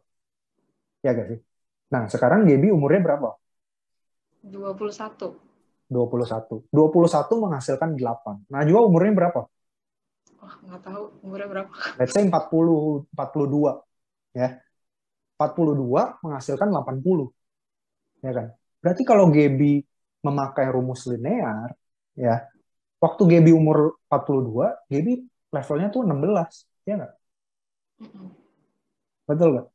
[SPEAKER 3] ya gak sih nah sekarang Gaby umurnya berapa
[SPEAKER 2] dua puluh satu
[SPEAKER 3] 21. 21 menghasilkan 8. Najwa umurnya berapa?
[SPEAKER 2] Wah, nggak tahu umurnya berapa.
[SPEAKER 3] Let's say 40, 42. Ya. 42 menghasilkan 80. Ya kan? Berarti kalau Gaby memakai rumus linear, ya, waktu Gaby umur 42, Gaby levelnya tuh 16. Ya nggak? Mm -mm. Betul nggak?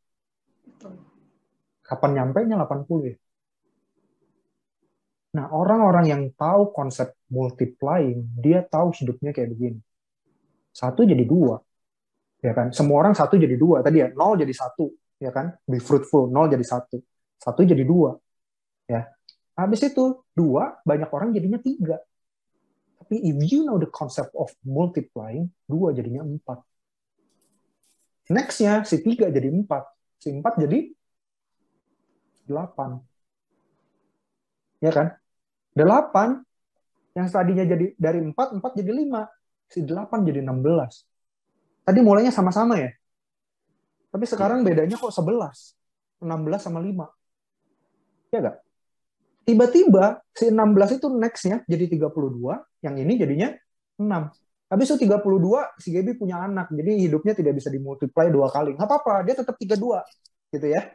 [SPEAKER 3] Betul. Kapan nyampe nya 80 ya? Nah, orang-orang yang tahu konsep multiplying, dia tahu hidupnya kayak begini. Satu jadi dua. Ya kan? Semua orang satu jadi dua. Tadi ya, nol jadi satu. Ya kan? Be fruitful. Nol jadi satu. Satu jadi dua. Ya. Habis itu, dua, banyak orang jadinya tiga. Tapi if you know the concept of multiplying, dua jadinya empat. Nextnya, si tiga jadi empat. Si empat jadi delapan. Ya kan? 8 yang tadinya jadi dari 4, 4 jadi 5. Si 8 jadi 16. Tadi mulainya sama-sama ya. Tapi sekarang bedanya kok 11. 16 sama 5. Ya gak? Tiba-tiba si 16 itu next-nya jadi 32, yang ini jadinya 6. Habis itu 32, si Gaby punya anak. Jadi hidupnya tidak bisa dimultiply dua kali. Nggak apa-apa, dia tetap 32. Gitu ya.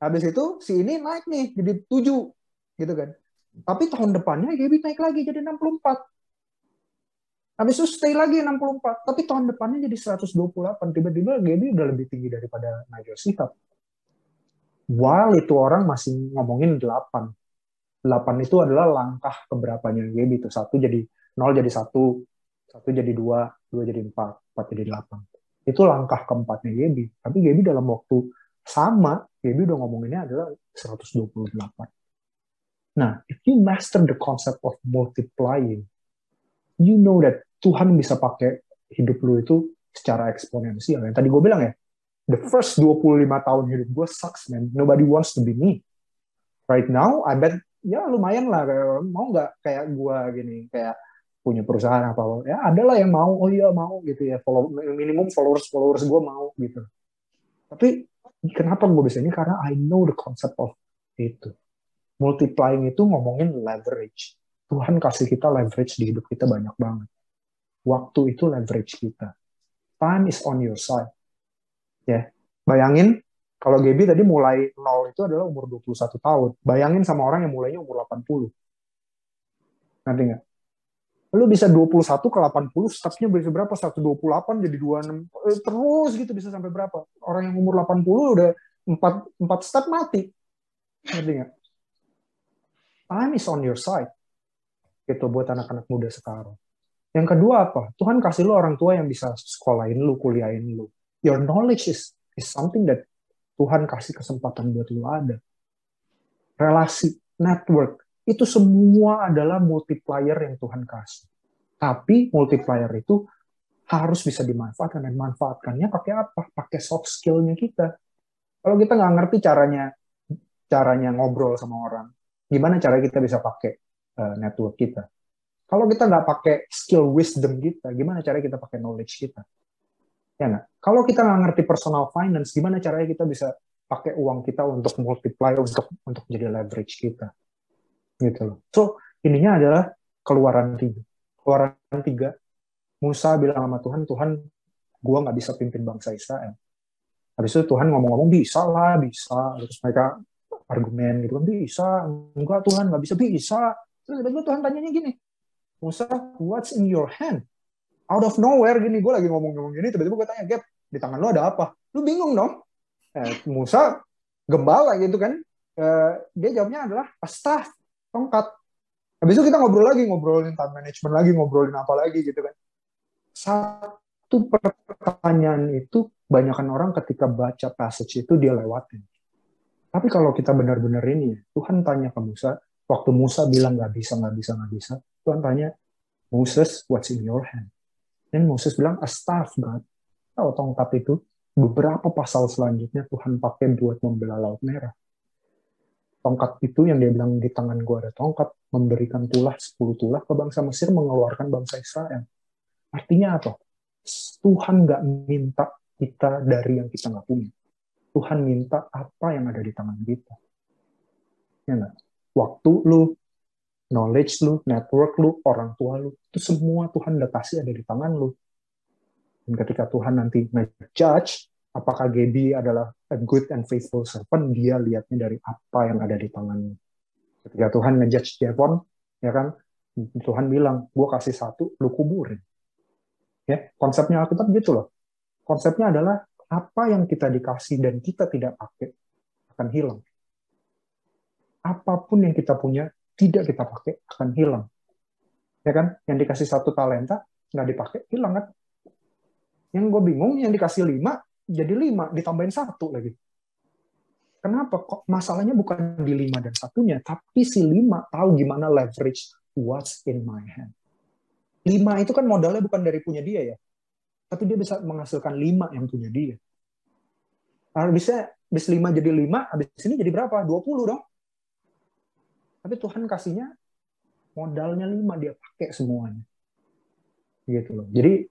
[SPEAKER 3] Habis itu si ini naik nih, jadi 7. Gitu kan. Tapi tahun depannya Gaby naik lagi jadi 64. Habis itu stay lagi 64. Tapi tahun depannya jadi 128. Tiba-tiba Gaby udah lebih tinggi daripada Nigel Sikap. While itu orang masih ngomongin 8. 8 itu adalah langkah keberapanya Gaby. Itu satu jadi 0 jadi 1. Satu jadi 2. 2 jadi 4. 4 jadi 8. Itu langkah keempatnya Gaby. Tapi Gaby dalam waktu sama, Gaby udah ngomonginnya adalah 128. Nah, if you master the concept of multiplying, you know that Tuhan bisa pakai hidup lu itu secara eksponensial. Yang tadi gue bilang ya, the first 25 tahun hidup gue sucks, man. Nobody wants to be me. Right now, I bet, ya lumayan lah. Mau nggak kayak gue gini, kayak punya perusahaan apa ya ada lah yang mau oh iya mau gitu ya follow minimum followers followers gue mau gitu tapi kenapa gue bisa ini karena I know the concept of itu multiplying itu ngomongin leverage. Tuhan kasih kita leverage di hidup kita banyak banget. Waktu itu leverage kita. Time is on your side. Ya, yeah. bayangin kalau Gaby tadi mulai nol itu adalah umur 21 tahun. Bayangin sama orang yang mulainya umur 80. Nanti nggak? Lu bisa 21 ke 80, stepnya bisa berapa? 128 jadi 26. Eh, terus gitu bisa sampai berapa? Orang yang umur 80 udah 4, 4 step mati. Ngerti time is on your side. Gitu buat anak-anak muda sekarang. Yang kedua apa? Tuhan kasih lu orang tua yang bisa sekolahin lu, kuliahin lu. Your knowledge is, is something that Tuhan kasih kesempatan buat lu ada. Relasi, network, itu semua adalah multiplier yang Tuhan kasih. Tapi multiplier itu harus bisa dimanfaatkan dan manfaatkannya pakai apa? Pakai soft skill-nya kita. Kalau kita nggak ngerti caranya caranya ngobrol sama orang, gimana cara kita bisa pakai uh, network kita. Kalau kita nggak pakai skill wisdom kita, gimana cara kita pakai knowledge kita? Ya nggak? Kalau kita nggak ngerti personal finance, gimana caranya kita bisa pakai uang kita untuk multiply, untuk untuk jadi leverage kita? Gitu loh. So, ininya adalah keluaran tiga. Keluaran tiga, Musa bilang sama Tuhan, Tuhan, gua nggak bisa pimpin bangsa Israel. Habis itu Tuhan ngomong-ngomong, bisa lah, bisa. Terus mereka argumen gitu kan bisa enggak Tuhan nggak bisa bisa terus tiba-tiba Tuhan tanyanya gini Musa what's in your hand out of nowhere gini gue lagi ngomong-ngomong gini tiba-tiba gue tanya Gap di tangan lu ada apa lu bingung dong eh, Musa gembala gitu kan eh, dia jawabnya adalah staff tongkat habis itu kita ngobrol lagi ngobrolin time management lagi ngobrolin apa lagi gitu kan satu pertanyaan itu banyakkan orang ketika baca passage itu dia lewatin. Tapi kalau kita benar-benar ini, Tuhan tanya ke Musa, waktu Musa bilang nggak bisa, nggak bisa, nggak bisa, Tuhan tanya, Moses, what's in your hand? Dan Moses bilang, a staff, God. Tahu tongkat itu? Beberapa pasal selanjutnya Tuhan pakai buat membela Laut Merah. Tongkat itu yang dia bilang di tangan gua ada tongkat, memberikan tulah 10 tulah ke bangsa Mesir, mengeluarkan bangsa Israel. Artinya apa? Tuhan nggak minta kita dari yang kita nggak punya. Tuhan minta apa yang ada di tangan kita. Ya nggak? Waktu lu, knowledge lu, network lu, orang tua lu, itu semua Tuhan udah kasih ada di tangan lu. Dan ketika Tuhan nanti ngejudge, apakah Gaby adalah a good and faithful servant, dia lihatnya dari apa yang ada di tangannya. Ketika Tuhan ngejudge Devon, ya kan, Tuhan bilang, gue kasih satu, lu kuburin. Ya, konsepnya Alkitab gitu loh. Konsepnya adalah apa yang kita dikasih dan kita tidak pakai akan hilang. Apa pun yang kita punya tidak kita pakai akan hilang. Ya kan? Yang dikasih satu talenta nggak dipakai hilang kan? Yang gue bingung yang dikasih lima jadi lima ditambahin satu lagi. Kenapa kok masalahnya bukan di lima dan satunya, tapi si lima tahu gimana leverage what's in my hand. Lima itu kan modalnya bukan dari punya dia ya, tapi dia bisa menghasilkan lima yang punya dia. Nah, bisa bis lima jadi lima, habis ini jadi berapa? 20 dong. Tapi Tuhan kasihnya modalnya lima dia pakai semuanya. Gitu loh. Jadi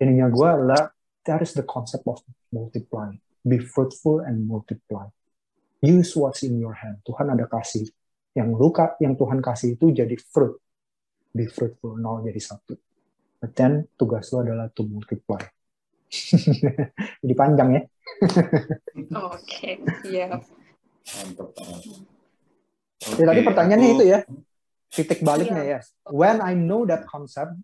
[SPEAKER 3] ininya gue adalah that is the concept of multiply. Be fruitful and multiply. Use what's in your hand. Tuhan ada kasih. Yang luka yang Tuhan kasih itu jadi fruit. Be fruitful, nol jadi satu. But then tugas lo adalah to multiply. Jadi panjang ya.
[SPEAKER 2] Oke, iya.
[SPEAKER 3] Ya, tadi pertanyaannya itu ya. Titik baliknya yeah. ya. When I know that concept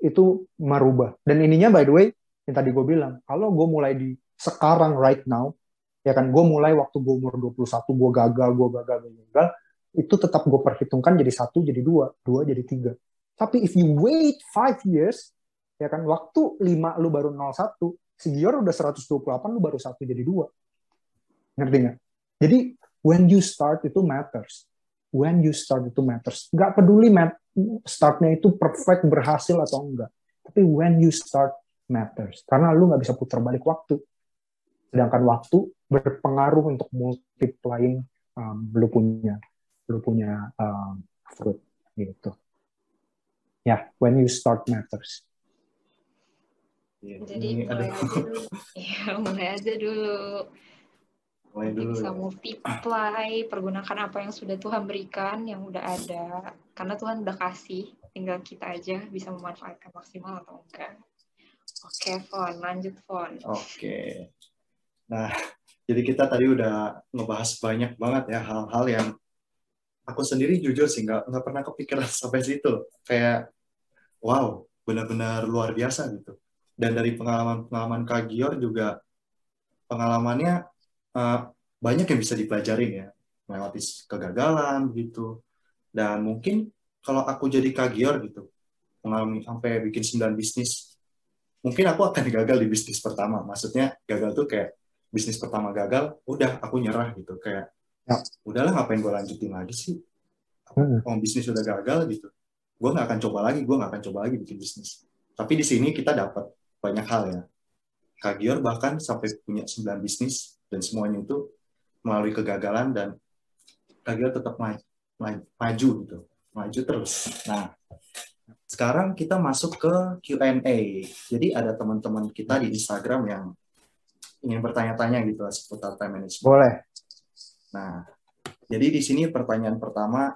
[SPEAKER 3] itu merubah. Dan ininya by the way yang tadi gue bilang, kalau gue mulai di sekarang right now, ya kan gue mulai waktu gue umur 21 gue gagal, gue gagal, gue gagal, itu tetap gue perhitungkan jadi satu, jadi dua, dua jadi tiga. Tapi if you wait five years, ya kan waktu lima lu baru 01, si Gior udah 128 lu baru satu jadi dua. Ngerti nggak? Jadi when you start itu matters. When you start itu matters. Nggak peduli mat startnya itu perfect berhasil atau enggak. Tapi when you start matters. Karena lu nggak bisa putar balik waktu. Sedangkan waktu berpengaruh untuk multiplying um, lu punya lu punya um, fruit gitu yeah, when you start matters.
[SPEAKER 2] Ya, Jadi mulai aja dulu. Ya, mulai aja dulu.
[SPEAKER 1] Mulai dulu.
[SPEAKER 2] Bisa multiply, pergunakan apa yang sudah Tuhan berikan, yang udah ada. Karena Tuhan udah kasih, tinggal kita aja bisa memanfaatkan maksimal atau enggak. Oke, Fon, lanjut Fon.
[SPEAKER 1] Oke. Nah, jadi kita tadi udah ngebahas banyak banget ya hal-hal yang aku sendiri jujur sih nggak pernah kepikiran sampai situ. Kayak wow, benar-benar luar biasa gitu. Dan dari pengalaman-pengalaman Kak Gior juga pengalamannya uh, banyak yang bisa dipelajarin ya, melewati kegagalan gitu. Dan mungkin kalau aku jadi Kak Gior gitu, mengalami sampai bikin 9 bisnis, mungkin aku akan gagal di bisnis pertama. Maksudnya gagal tuh kayak bisnis pertama gagal, udah aku nyerah gitu kayak ya. udahlah ngapain gue lanjutin lagi sih? Hmm. Oh, bisnis udah gagal gitu gue nggak akan coba lagi, gue nggak akan coba lagi bikin bisnis. Tapi di sini kita dapat banyak hal ya. Kak Gior bahkan sampai punya 9 bisnis dan semuanya itu melalui kegagalan dan Kak Gior tetap maju, maju gitu, maju terus. Nah, sekarang kita masuk ke Q&A. Jadi ada teman-teman kita di Instagram yang ingin bertanya-tanya gitu seputar time management.
[SPEAKER 3] Boleh.
[SPEAKER 1] Nah, jadi di sini pertanyaan pertama